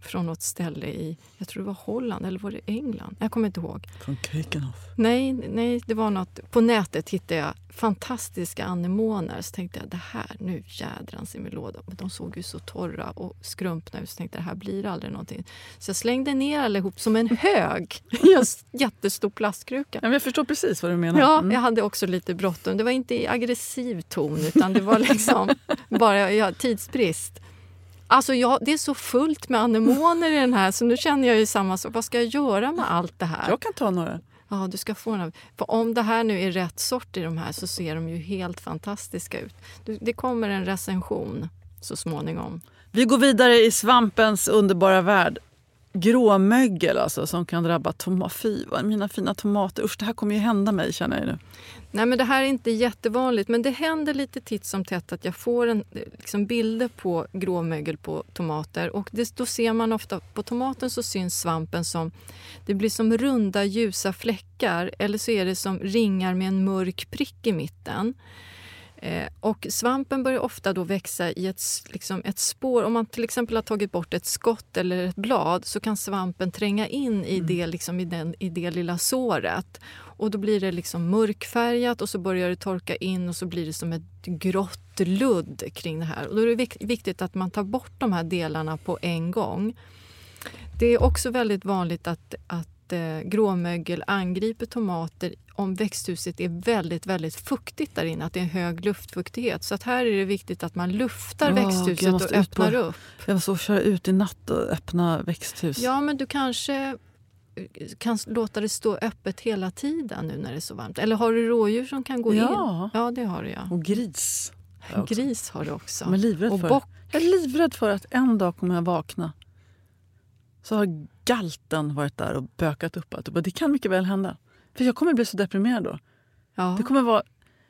från något ställe i, jag tror det var Holland eller var det England? Jag kommer inte ihåg. från Keukenhof. Nej, nej, det var något. På nätet hittade jag fantastiska anemoner. Så tänkte jag, det här, nu jädrans i min låda. Men de såg ju så torra och skrumpna ut. Så tänkte jag, det här blir aldrig någonting. Så jag slängde ner allihop som en hög i en jättestor plastkruka. Ja, men jag förstår precis vad du menar. Ja, Mm. jag hade också lite bråttom. Det var inte i aggressiv ton, utan det var liksom bara ja, tidsbrist. Alltså jag, det är så fullt med anemoner i den här så nu känner jag ju samma sak. Vad ska jag göra med allt det här? Jag kan ta några. Ja, du ska få några. För om det här nu är rätt sort i de här så ser de ju helt fantastiska ut. Det kommer en recension så småningom. Vi går vidare i svampens underbara värld. Gråmögel alltså, som kan drabba tomater. Fy, mina fina tomater. Usch, det här kommer ju hända mig känner jag nu. Nej, men det här är inte jättevanligt, men det händer lite titt som tätt att jag får en, liksom bilder på gråmögel på tomater. Och det, då ser man ofta, på tomaten så syns svampen som, det blir som runda ljusa fläckar eller så är det som ringar med en mörk prick i mitten. Eh, och svampen börjar ofta då växa i ett, liksom ett spår. Om man till exempel har tagit bort ett skott eller ett blad så kan svampen tränga in i, det, liksom i, den, i det lilla såret. Och då blir det liksom mörkfärgat och så börjar det torka in och så blir det som ett grått ludd kring det här. Och då är det vik- viktigt att man tar bort de här delarna på en gång. Det är också väldigt vanligt att, att eh, gråmögel angriper tomater om växthuset är väldigt, väldigt fuktigt där inne, att det är hög luftfuktighet. Så att här är det viktigt att man luftar Ja, växthuset och ut på- öppnar upp. Jag måste köra ut i natt och öppna växthus. Ja, men du kanske kan låta det stå öppet hela tiden nu när det är så varmt. Eller har du rådjur som kan gå Ja. in? Ja, det har du ja. Och gris. jag. Gris har du också. Jag är och för. bock. Jag är livrädd för att en dag kommer jag vakna så har galten varit där och bökat upp allt. Det kan mycket väl hända. För jag kommer bli så deprimerad då. Ja. Det kommer vara,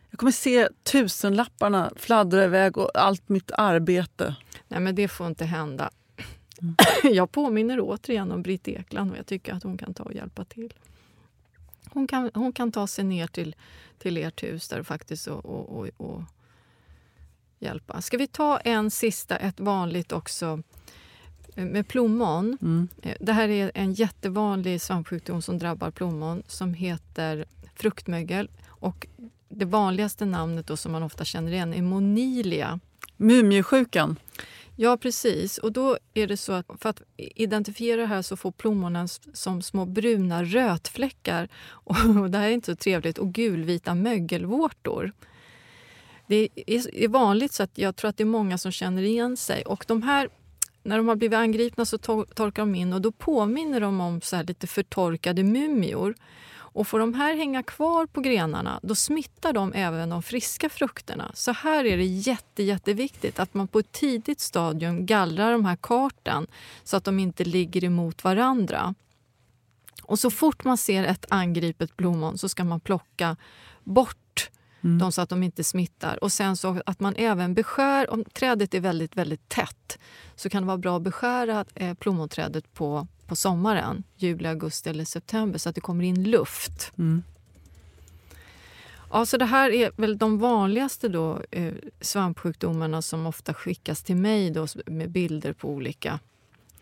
jag kommer se tusenlapparna fladdra iväg och allt mitt arbete. Nej, men det får inte hända. Mm. Jag påminner återigen om Britt Ekland och jag tycker att hon kan ta och hjälpa till. Hon kan, hon kan ta sig ner till, till ert hus där faktiskt och, och, och, och hjälpa. Ska vi ta en sista, ett vanligt också eh, med plommon. Mm. Eh, Det här är en jättevanlig svampsjukdom som drabbar plommon som heter fruktmögel. Och det vanligaste namnet då som man ofta känner igen är monilia. Mumiesjukan. Ja, precis. Och då är det så att för att identifiera det här så får plommonen som små bruna rötfläckar. Och det här är inte så trevligt. Och gulvita mögelvårtor. Det är vanligt så att jag tror att det är många som känner igen sig. Och de här, när de har blivit angripna så torkar de in och då påminner de om så här lite förtorkade mumior. Och får de här hänga kvar på grenarna då smittar de även de friska frukterna. Så här är det jätte, jätteviktigt att man på ett tidigt stadium gallrar de här karten så att de inte ligger emot varandra. Och så fort man ser ett angripet blommon så ska man plocka bort dem så att de inte smittar. Och sen så att man även beskär, om trädet är väldigt, väldigt tätt så kan det vara bra att beskära eh, plommonträdet på, på sommaren, juli, augusti eller september så att det kommer in luft. Mm. Ja, så det här är väl de vanligaste då, eh, svampsjukdomarna som ofta skickas till mig då, med bilder på olika...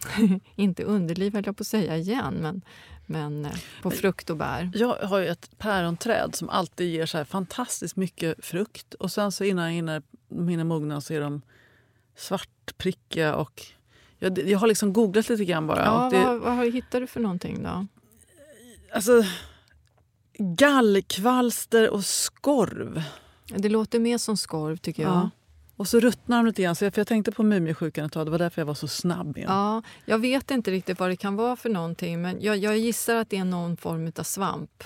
inte underliv höll jag på att säga igen, men, men eh, på frukt och bär. Jag har ju ett päronträd som alltid ger så här fantastiskt mycket frukt. Och sen så innan, innan de hinner mogna så är de svartprickiga. Och jag, jag har liksom googlat lite grann bara. Ja, det, vad, vad hittar du för någonting då? alltså, gallkvalster och skorv. Det låter mer som skorv tycker jag. Ja. Och så ruttnar de lite grann. Så jag, för jag tänkte på mumiesjukan ett tag. Det var därför jag var så snabb igen. Ja, jag vet inte riktigt vad det kan vara för någonting men jag, jag gissar att det är någon form av svamp.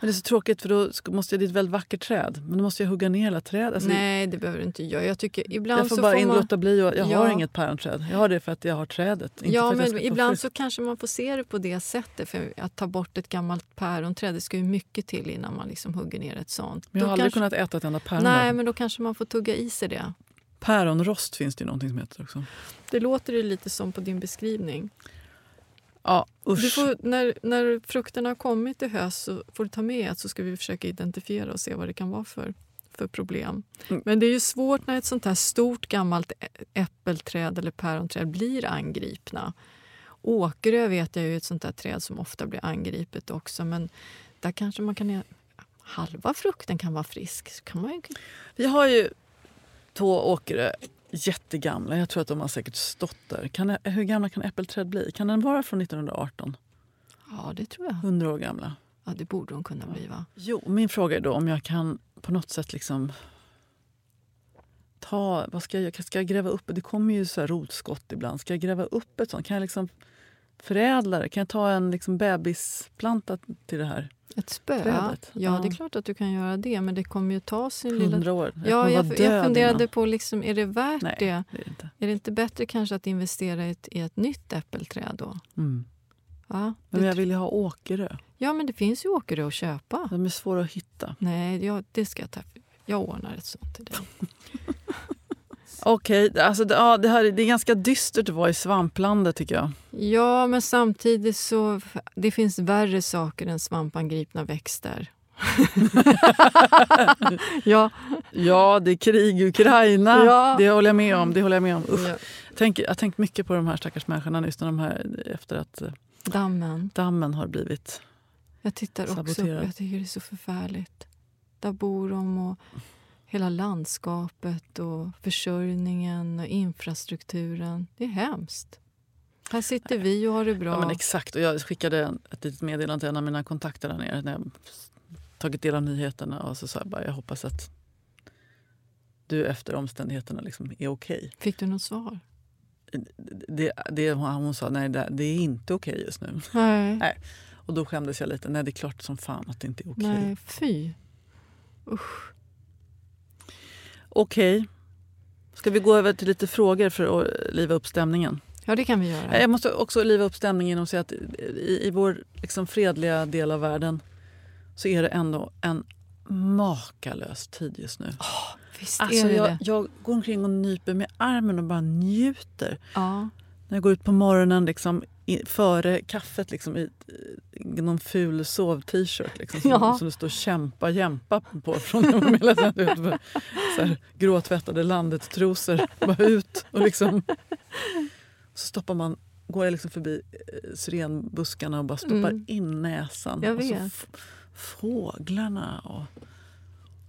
Men det är så tråkigt för då måste jag, det är ett väldigt vackert träd. Men då måste jag hugga ner hela trädet. Alltså, Nej, det behöver du inte göra. Jag tycker ibland jag får så bara får man... låta bli. Och, jag har Ja. inget päronträd. Jag har det för att jag har trädet. Ja, men ibland så kanske man får se det på det sättet. För att ta bort ett gammalt päronträd, det ska ju mycket till innan man liksom hugger ner ett sånt. Men jag har Då aldrig kanske... kunnat äta ett enda päron. Nej, men då kanske man får tugga i sig det. Päronrost finns det ju någonting som heter också. Det låter ju lite som på din beskrivning. Ja, usch. Får, när, när frukterna har kommit i höst så får du ta med ett så ska vi försöka identifiera och se vad det kan vara för, för problem. Mm. Men det är ju svårt när ett sånt här stort gammalt äppelträd eller päronträd blir angripna. Åkerö vet jag är ett sånt där träd som ofta blir angripet också men där kanske man kan... Halva frukten kan vara frisk. Kan man ju, Vi har ju två åkare, jättegamla. Jag tror att de har säkert stått där. Kan, hur gamla kan äppelträd bli? Kan den vara från 1918? ja, det tror jag. 100 år gamla? Ja, det borde de kunna bli. va? Jo, min fråga är då om jag kan på något sätt liksom ta... Vad ska jag? Ska jag gräva upp? Det kommer ju så här rotskott ibland. Ska jag gräva upp ett sånt? Kan jag liksom förädla det? Kan jag ta en liksom bebisplanta till det här? Ett spö? Trädet. Ja, det är Ja. klart att du kan göra det men det kommer ju ta sin lilla 100 år? Ja, kommer vara jag, jag funderade innan. på, liksom, är det värt Nej, det? det är det inte. Är det inte bättre kanske att investera i ett, i ett nytt äppelträd då? Mm. Ja, Men jag vill ju ha åkerö. ja, men det finns ju åkerö att köpa. De är svåra att hitta. Nej, jag, det ska jag ta. Jag ordnar ett sånt till dig. Okej, alltså det, ja, det, här, det är ganska dystert att vara i svamplandet tycker jag. Ja, men samtidigt så det finns värre saker än svampangripna växter. ja, Ja, det är krig i Ukraina. Ja. Det håller jag med om. Det håller jag med om. Ja, Tänk, jag har tänkt mycket på de här stackars människorna just när de här, efter att eh, dammen. dammen har blivit... Jag tittar också upp Saboterad. jag tycker det är så förfärligt. Där bor de och hela landskapet och försörjningen och infrastrukturen. Det är hemskt. Här sitter vi och har det bra. Ja, men exakt. Och jag skickade ett litet meddelande till en av mina kontakter där nere när jag tagit del av nyheterna och så sa jag bara jag hoppas att du efter omständigheterna liksom är okej. Okay. Fick du något svar? Det, det, hon sa nej, det, det är inte okej okay just nu. Nej. nej. Och då skämdes jag lite. Nej, det är klart som fan att det inte är okej. Okay. Nej, fy. Usch. Okej. Ska vi gå över till lite frågor för att liva upp stämningen? Ja, det kan vi göra. Jag måste också liva upp stämningen genom att säga att i, i vår liksom fredliga del av världen så är det ändå en makalös tid just nu. Oh, visst alltså, är det jag, jag går omkring och nyper med armen och bara njuter. Ja. När jag går ut på morgonen liksom, i, före kaffet liksom, i någon ful sov-t-shirt liksom, som, Ja. som det står “kämpa, jämpa” på från var med, så här, gråtvättade landet-trosor. Bara ut och liksom... Så stoppar man, går jag liksom förbi eh, syrenbuskarna och bara stoppar Mm. in näsan. Jag och så vet. fåglarna och...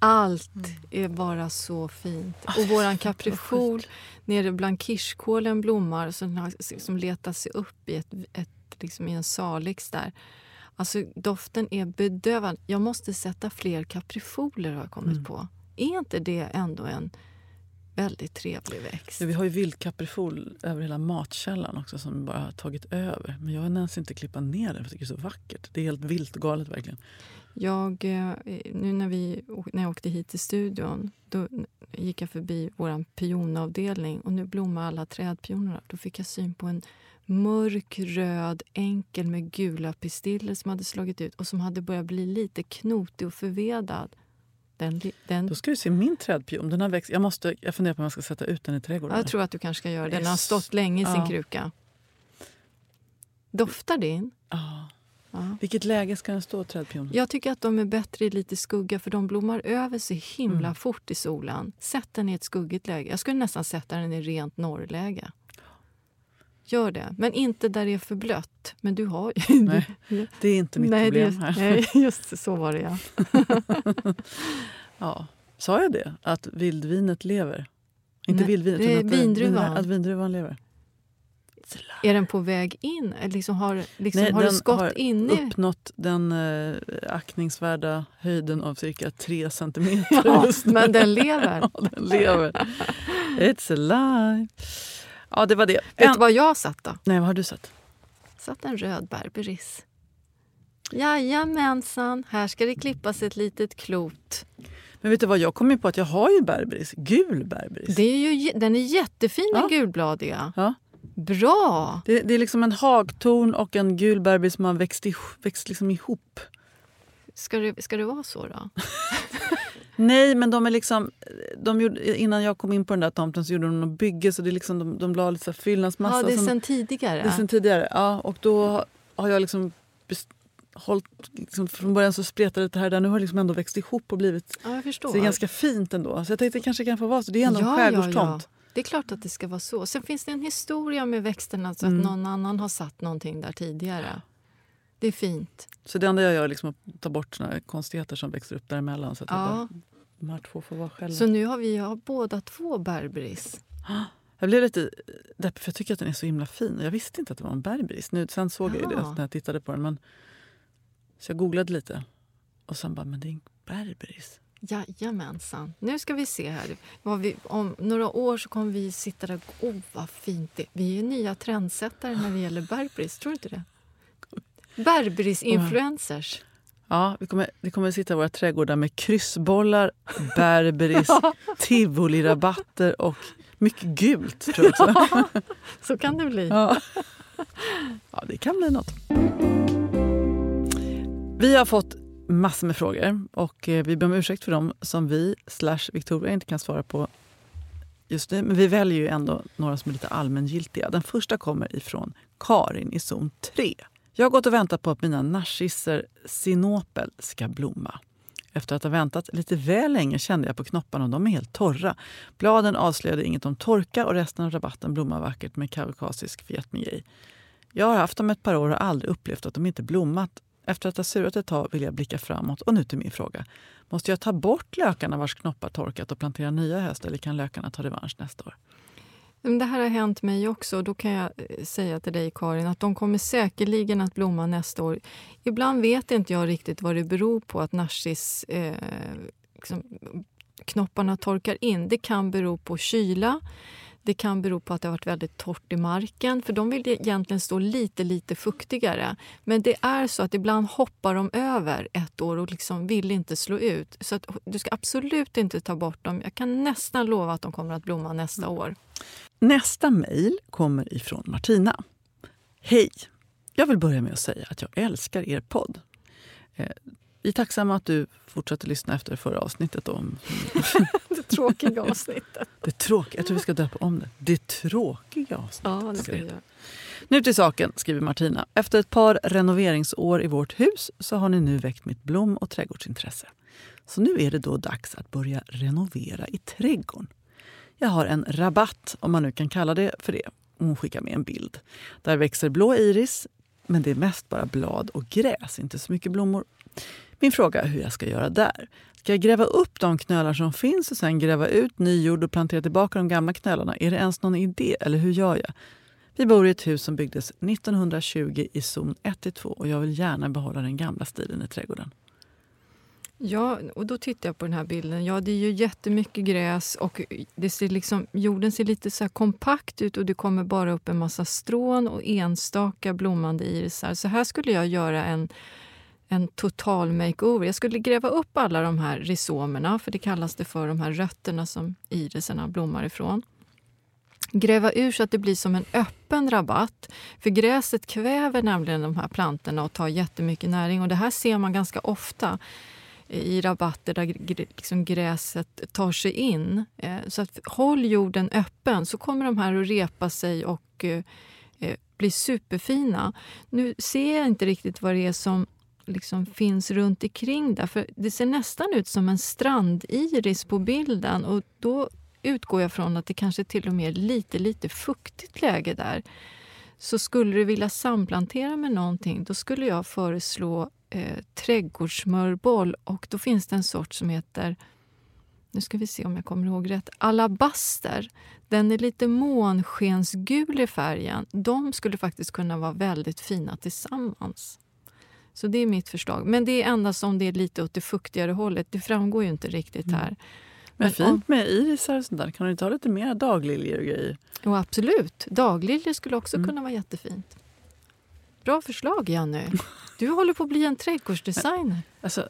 Allt är bara så fint. Och våran kaprifol nere bland kirskålen blommar som, som letar sig upp i, ett, ett, liksom i en salix där. Alltså doften är bedövande. Jag måste sätta fler kaprifoler har jag kommit Mm. på. Är inte det ändå en väldigt trevlig växt? Ja, vi har ju vildkaprifol över hela matkällan också som bara har tagit över. Men jag har ens inte klippa ner den för jag tycker det är så vackert. Det är helt vilt och galet verkligen. Jag, eh, nu när, vi, när jag åkte hit till studion då gick jag förbi vår pionavdelning och nu blommar alla trädpionerna. Då fick jag syn på en mörk röd enkel med gula pistiller som hade slagit ut och som hade börjat bli lite knotig och förvedad. Den, den, Då ska du se min trädpion. Den har växt. Jag, måste, jag funderar på om jag ska sätta ut den i trädgården. jag tror att du kanske ska göra det. Den har stått länge i sin Ja. kruka. Doftar din? Ja. Ja. Vilket läge ska den stå, trädpionen? Jag tycker att de är bättre i lite skugga för de blommar över sig himla Mm. fort i solen. Sätt den i ett skuggigt läge. Jag skulle nästan sätta den i rent norrläge. Gör det. Men inte där det är för blött. Men du har ju... Nej, det är inte mitt Nej, problem det, här. Nej, just så var det ja. Ja. Sa jag det? Att vildvinet lever? Inte Nej, vildvinet, det är utan att, vindruvan. Att vindruvan lever. Är den på väg in? Liksom har liksom, Nej, har den skott har in i... uppnått den eh, aktningsvärda höjden av cirka tre centimeter Ja, men den lever. Ja, den lever. It's alive. Ja, det var det. Vet En... du vad jag satt då? Nej, vad har du sett? satt en röd berberis. Jajamensan, här ska det klippas ett litet klot. Men vet du vad, jag kom ju på att jag har ju berberis. Gul berberis. Det är ju, den är jättefin, Ja. den gulbladiga. Ja. Bra! Det, det är liksom en hagtorn och en gul berberis som har växt, i, växt liksom ihop. Ska det, ska det vara så då? Nej, men de är liksom... De gjorde, innan jag kom in på den där tomten så gjorde de något bygge så det är liksom, de, de la lite fyllnadsmassa. Ja, det är som- sen tidigare. det är sen tidigare. Ja, och då har jag liksom hållit, liksom, från början så spretade det här där. Nu har det liksom ändå växt ihop och blivit... ja. Så det är ganska fint ändå. Så jag tänkte det kanske kan få vara så. Det är ändå en Ja, skärgårdstomt. ja. Det är klart att det ska vara så. Sen finns det en historia med växterna så att Mm. någon annan har satt någonting där tidigare. Det är fint. Så det enda jag gör är liksom att ta bort såna konstigheter som växer upp däremellan. Så att jag Ja. bara, de här två får vara själva. Så nu har vi har båda två berberis. Jag blev lite deppig för jag tycker att den är så himla fin. Jag visste inte att det var en berberis. Nu, sen såg jag ju det när jag tittade på den. Men, så jag googlade lite. Och sen bara, men det är en berberis. Jajamensan. Nu ska vi se här. Vi, om några år så kommer vi sitta där och oh, vad fint det Vi är nya trendsättare när det gäller berberis. Tror du inte det? Berberis-influencers. Ja, vi kommer, vi kommer sitta i våra trädgårdar med kryssbollar, berberis, tivolirabatter och mycket gult. Tror jag också. Så kan det bli. Ja. ja, det kan bli något. Vi har fått massor med frågor och eh, vi ber om ursäkt för dem som vi slash Victoria inte kan svara på just nu. Men vi väljer ju ändå några som är lite allmängiltiga. Den första kommer ifrån Karin i zon 3. Jag har gått och väntat på att mina narcisser sinopel ska blomma. Efter att ha väntat lite väl länge kände jag på knopparna och de är helt torra. Bladen avslöjade inget om torka och resten av rabatten blommar vackert med kaukasisk fietmigej. Jag har haft dem ett par år och aldrig upplevt att de inte blommat. Efter att ha surat ett tag vill jag blicka framåt och nu till min fråga. Måste jag ta bort lökarna vars knoppar torkat och plantera nya i höst eller kan lökarna ta revansch nästa år? Det här har hänt mig också. Då kan jag eh, säga till dig, Karin, att de kommer säkerligen att blomma nästa år. Ibland vet inte jag riktigt vad det beror på att narcis eh, liksom, knopparna torkar in. Det kan bero på kyla. Det kan bero på att det har varit väldigt torrt i marken, för de vill egentligen stå lite, lite fuktigare. Men det är så att ibland hoppar de över ett år och liksom vill inte slå ut. Så att du ska absolut inte ta bort dem. Jag kan nästan lova att de kommer att blomma nästa mm. år. Nästa mejl kommer ifrån Martina. Hej! Jag vill börja med att säga att jag älskar er podd. Eh, vi är tacksamma att du fortsätter lyssna efter förra avsnittet. Om... det tråkiga avsnittet. Det tråkiga. Jag tror vi ska döpa om det. Det tråkiga avsnittet. Ja, det ska vi göra. Nu till saken, skriver Martina. Efter ett par renoveringsår i vårt hus så har ni nu väckt mitt blom och trädgårdsintresse. Så nu är det då dags att börja renovera i trädgården. Jag har en rabatt, om man nu kan kalla det för det. Hon skickar med en bild. Där växer blå iris, men det är mest bara blad och gräs, inte så mycket blommor. Min fråga är hur jag ska göra där. Ska jag gräva upp de knölar som finns och sen gräva ut ny jord och plantera tillbaka de gamla knölarna? Är det ens någon idé eller hur gör jag? Vi bor i ett hus som byggdes 1920 i zon 1-2 och jag vill gärna behålla den gamla stilen i trädgården. Ja, och då tittar jag på den här bilden. Ja, det är ju jättemycket gräs och det ser liksom, jorden ser lite så kompakt ut och det kommer bara upp en massa strån och enstaka blommande irisar. Så här skulle jag göra en en total makeover. Jag skulle gräva upp alla de här rhizomerna, för det kallas det för de här rötterna som iriserna blommar ifrån. Gräva ur så att det blir som en öppen rabatt. För gräset kväver nämligen de här plantorna och tar jättemycket näring. Och det här ser man ganska ofta i rabatter där liksom gräset tar sig in. Eh, så att håll jorden öppen så kommer de här att repa sig och eh, eh, bli superfina. Nu ser jag inte riktigt vad det är som liksom finns runt omkring där. För det ser nästan ut som en strandiris på bilden och då utgår jag från att det kanske till och med är lite, lite fuktigt läge där. Så skulle du vilja samplantera med någonting, då skulle jag föreslå eh, trädgårdsmörboll och då finns det en sort som heter nu ska vi se om jag kommer ihåg rätt. Alabaster. Den är lite månskensgul i färgen. De skulle faktiskt kunna vara väldigt fina tillsammans. Så det är mitt förslag. Men det är endast om det är lite åt det fuktigare hållet. Det framgår ju inte riktigt mm. här. Men, fint med irisar och sånt där. Kan du inte ha lite mer dagliljor och grejer? Jo, absolut. Dagliljor skulle också mm. kunna vara jättefint. Bra förslag, Janne. Du håller på att bli en trädgårdsdesigner. Alltså,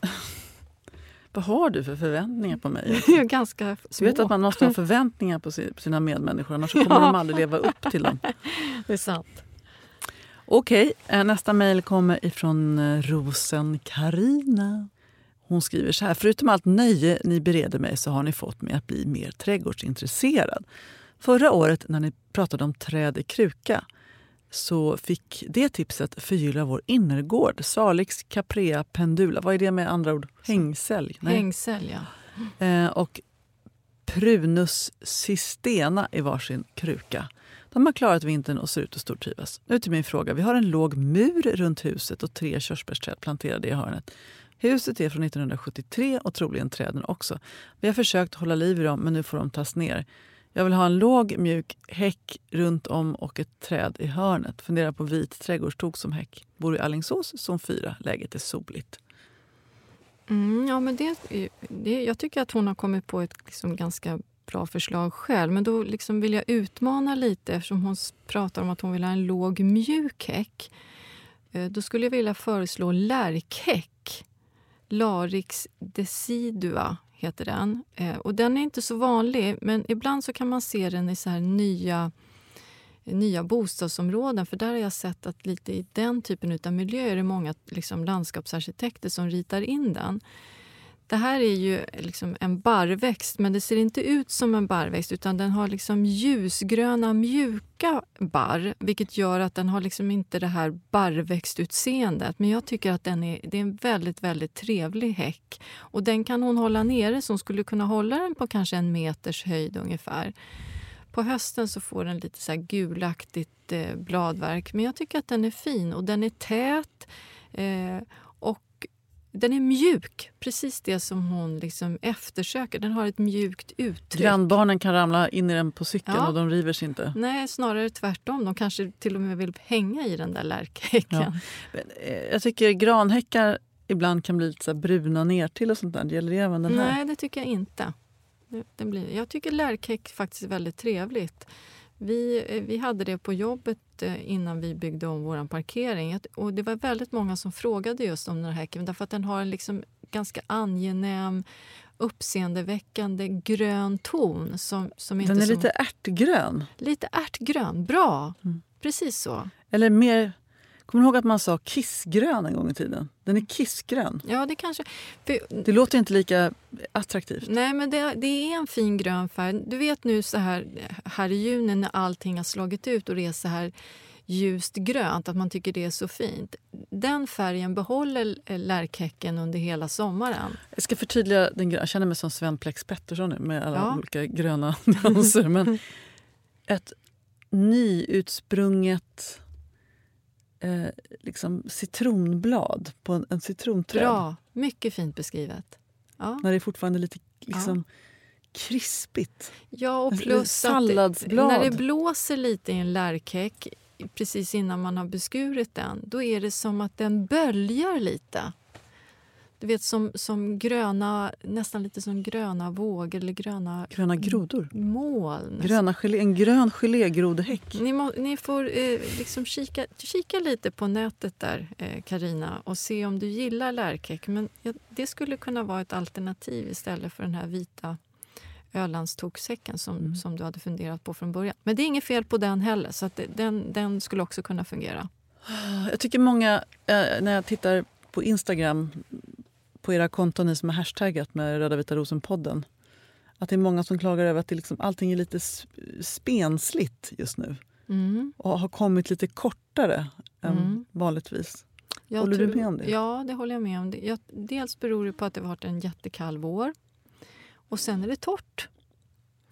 vad har du för förväntningar på mig? Ganska små. Du vet att man måste ha förväntningar på sina medmänniskor, annars kommer ja. de aldrig leva upp till dem. Det är sant. Okej, eh, nästa mejl kommer ifrån eh, Rosen Karina. Hon skriver så här. Förutom allt nöje ni bereder mig så har ni fått mig att bli mer trädgårdsintresserad. Förra året när ni pratade om träd i kruka så fick det tipset förgylla vår innergård. Salix caprea pendula. Vad är det med andra ord? Hängsälj? Nej. Hängsälj, ja. Eh, och Prunus sistena i varsin kruka. De har klarat vintern och ser ut att stortrivas. Nu till min fråga. Vi har en låg mur runt huset och tre körsbärsträd planterade i hörnet. Huset är från 1973 och troligen träden också. Vi har försökt hålla liv i dem men nu får de tas ner. Jag vill ha en låg mjuk häck runt om och ett träd i hörnet. Funderar på vit trädgårdstok som häck. Bor i Allingsås, zon 4. Läget är soligt. Mm, ja, men det, det, jag tycker att hon har kommit på ett liksom ganska bra förslag själv. Men då liksom vill jag utmana lite eftersom hon pratar om att hon vill ha en låg mjuk häck. Eh, då skulle jag vilja föreslå lärkhäck. Larix decidua heter den. Eh, och den är inte så vanlig, men ibland så kan man se den i så här nya nya bostadsområden. För där har jag sett att lite i den typen av miljö är det många liksom, landskapsarkitekter som ritar in den. Det här är ju liksom en barrväxt, men det ser inte ut som en barrväxt utan den har liksom ljusgröna, mjuka barr vilket gör att den har liksom inte det här barrväxtutseendet. Men jag tycker att den är, det är en väldigt, väldigt trevlig häck. Och den kan hon hålla nere, så hon skulle kunna hålla den på kanske en meters höjd ungefär. På hösten så får den lite så gulaktigt eh, bladverk, men jag tycker att den är fin och den är tät. Eh, den är mjuk, precis det som hon liksom eftersöker. Den har ett mjukt uttryck. Grannbarnen kan ramla in i den på cykeln Ja. och de river sig inte. Nej, snarare tvärtom. De kanske till och med vill hänga i den där lärkhäcken. Ja. Eh, Jag tycker granhäckar ibland kan bli lite så bruna ner till och sånt där. Gäller det även den här? Nej, det tycker jag inte. Det blir, jag tycker lärkhäck faktiskt är väldigt trevligt. Vi, eh, vi hade det på jobbet eh, innan vi byggde om vår parkering. Och det var väldigt många som frågade just om den här häcken därför att den har en liksom ganska angenäm uppseendeväckande grön ton. Som, som inte Den är som, lite ärtgrön. lite ärtgrön. Bra! Mm. Precis så. Eller mer... Kommer du ihåg att man sa kissgrön en gång i tiden? Den är kissgrön. Ja, det kanske... För, Det låter inte lika attraktivt. Nej, men det, det är en fin grön färg. Du vet nu så här, här i juni när allting har slagit ut och det är så här ljust grönt, att man tycker det är så fint. Den färgen behåller eh, lärkhäcken under hela sommaren. Jag ska förtydliga den gröna. Jag känner mig som Sven Plex Pettersson nu med alla Ja. olika gröna nyanser. Men ett nyutsprunget eh, liksom citronblad på en, en citronträd. Bra, mycket fint beskrivet. Ja, När det är fortfarande lite liksom, krispigt. ja och Ett plus att när det blåser lite i en lärkhäck precis innan man har beskurit den, då är det som att den böljar lite. Du vet som, som gröna, nästan lite som gröna vågor eller gröna Gröna grodor. moln. Gröna gelé, en grön gelégrodehäck. Ni, må, ni får eh, liksom kika, kika lite på nätet där, eh, Karina och se om du gillar lärkhäck. Men ja, det skulle kunna vara ett alternativ istället för den här vita Ölandstoksäcken som, Mm. som du hade funderat på från början. Men det är inget fel på den heller, så det, den, den skulle också kunna fungera. Jag tycker många, eh, när jag tittar på Instagram på era konton, ni som är hashtaggat med Röda vita rosen-podden att det är många som klagar över att det liksom, allting är lite spensligt just nu Mm. och har kommit lite kortare än Mm. vanligtvis. Jag Håller du tror- med om det? Ja, det håller jag med om. Det- Jag, dels beror det på att det har varit en jättekall vår. Och sen är det torrt.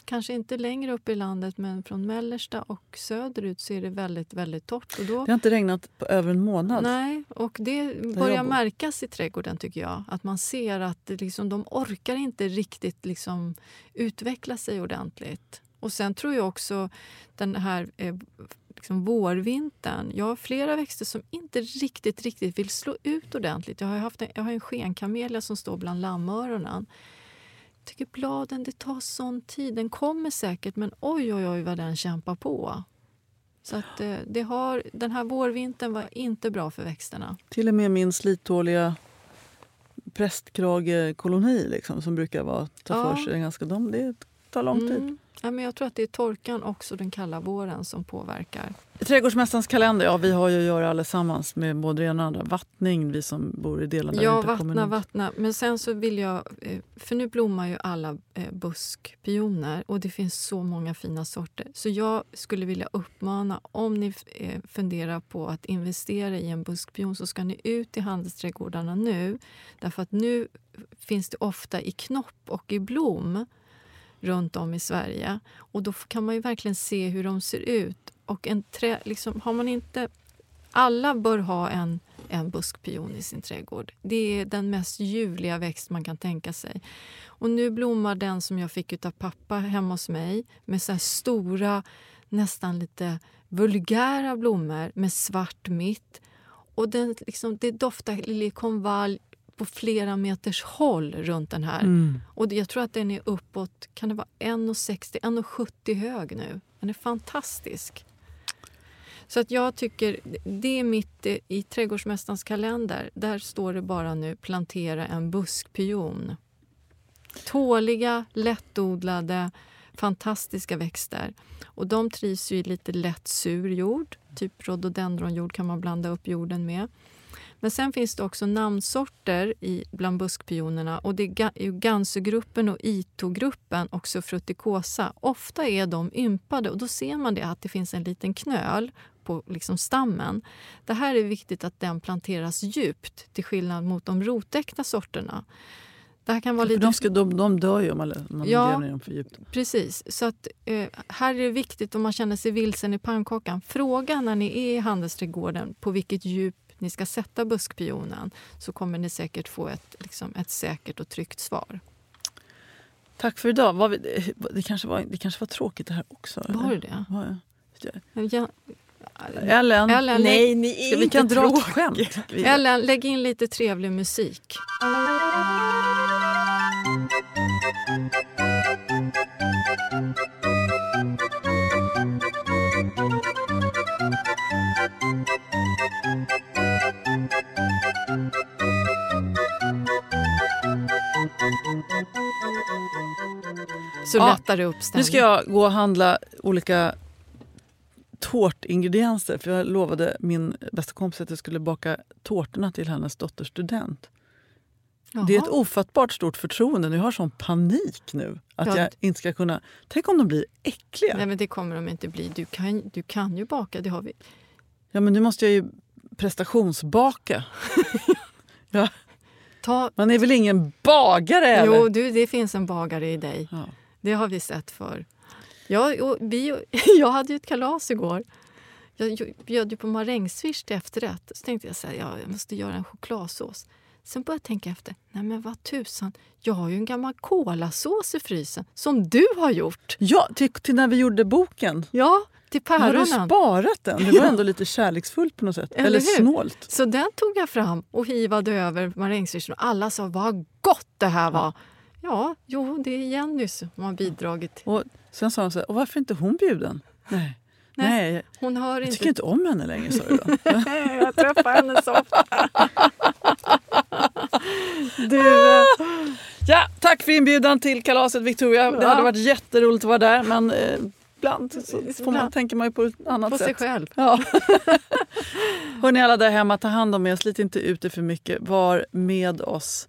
Kanske inte längre upp i landet, men från mellersta och söderut så är det väldigt, väldigt torrt. Och då, Det har inte regnat på över en månad. nej, och det börjar märkas i trädgården tycker jag. Att man ser att liksom, de orkar inte riktigt liksom utveckla sig ordentligt. Och sen tror jag också den här eh, liksom vårvintern. Jag har flera växter som inte riktigt, riktigt vill slå ut ordentligt. Jag har, haft en, jag har en skenkamelia som står bland lammöronen. Jag tycker bladen, det tar sån tid. Den kommer säkert, men oj, oj, oj vad den kämpar på. Så att, eh, det har, den här vårvintern var inte bra för växterna. Till och med min slitåliga prästkragekoloni liksom, som brukar vara, ta Ja. för sig ganska... De, det tar lång tid. Mm. Ja, men jag tror att det är torkan också den kalla våren som påverkar. Trädgårdsmästarens kalender, ja vi har ju att göra allesammans med både det ena och andra. Vattning, vi som bor i delar där Ja, inte kommer vattna, något. vattna. Men sen så vill jag... eh, För nu blommar ju alla eh, buskpioner och det finns så många fina sorter. Så jag skulle vilja uppmana, om ni eh, funderar på att investera i en buskpion så ska ni ut i handelsträdgårdarna nu. Därför att nu finns det ofta i knopp och i blom runt om i Sverige. Och då kan man ju verkligen se hur de ser ut. Och en trä, liksom, har man inte... Alla bör ha en, en buskpion i sin trädgård. Det är den mest ljuvliga växt man kan tänka sig. Och nu blommar den som jag fick av pappa hemma hos mig med så här stora, nästan lite vulgära blommor med svart mitt. Och den, liksom, det doftar liljekonvalj på flera meters håll runt den här. Mm. Och jag tror att den är uppåt, kan det vara 1,60, 1,70 hög nu. Den är fantastisk. Så att jag tycker, det är mitt eh, i trädgårdsmästarens kalender. Där står det bara nu plantera en buskpion. Tåliga, lättodlade, fantastiska växter. Och de trivs ju i lite lätt sur jord. Typ rhododendronjord kan man blanda upp jorden med. Men sen finns det också namnsorter i, bland buskpionerna. Och det är ga- är Gansugruppen och Ito-gruppen, också frutikosa. Ofta är de ympade och då ser man det att det finns en liten knöl på liksom stammen. Det här är viktigt att den planteras djupt till skillnad mot de rotäckta sorterna. Det här kan vara lite de, ska, de, de dör ju om man, om man Ja. gräver ner dem för djupt. Precis. Så att, eh, här är det viktigt om man känner sig vilsen i pannkakan. Fråga när ni är i handelsträdgården på vilket djup ni ska sätta buskpionen så kommer ni säkert få ett, liksom, ett säkert och tryggt svar. Tack för idag. Vi, det, kanske var, det kanske var tråkigt det här också? Var det det? Var. Ellen, Ellen, nej, ni är vi inte kan dra ett skämt. Ellen, lägg in lite trevlig musik. Så Ja, lättar det upp Nu stämningen. ska jag gå och handla olika tårtingredienser. För jag lovade min bästa kompis att jag skulle baka tårtorna till hennes dotters student. Det är ett Jaha. ofattbart stort förtroende. Jag har sån panik nu. Att Ja. jag inte ska kunna... Tänk om de blir äckliga? Nej, men det kommer de inte bli. Du kan, du kan ju baka, det har vi. Ja, men nu måste jag ju prestationsbaka. ja, Ta, man är väl ingen bagare? Eller? jo, du, det finns en bagare i dig. Ja. Det har vi sett för. Jag, och vi, jag hade ju ett kalas igår. Jag bjöd ju på marängsviss till efterrätt. Så tänkte jag så här, ja, jag måste göra en chokladsås. Sen började jag tänka efter. Nej men vad tusan, jag har ju en gammal kolasås i frysen som du har gjort. Ja, till, till när vi gjorde boken. Ja, till Har du päronen. sparat den? Det var ändå lite kärleksfullt på något sätt. Eller Eller, snålt. Så den tog jag fram och hivade över marängsvischen och alla sa vad gott det här var. Ja, jo, det är Jenny som har bidragit. Och sen sa hon så här, och varför är inte hon bjuden? Nej. Nej, Nej, Hon hör jag inte tycker inte om henne längre, sa du då. jag träffar henne så ofta. du, eh, Ja, tack för inbjudan till kalaset Victoria. Det Ja. hade varit jätteroligt att vara där men eh, ibland så får man, Ibland. tänker man ju på ett annat på sig sätt. själv. Ja. Hörni alla där hemma, ta hand om er. Slit inte ut er för mycket. Var med oss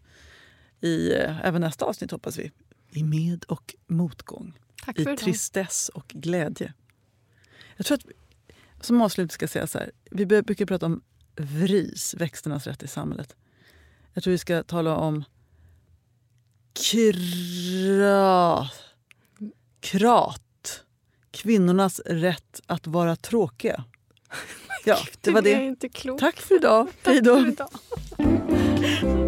i eh, även nästa avsnitt hoppas vi. I med och motgång. I idag. tristess och glädje. Jag tror att som avslut ska jag säga så här. Vi brukar prata om VRIS, växternas rätt i samhället. Jag tror vi ska tala om kra, krat. Kvinnornas rätt att vara tråkiga. Ja, det var det. Tack för idag. Hej då.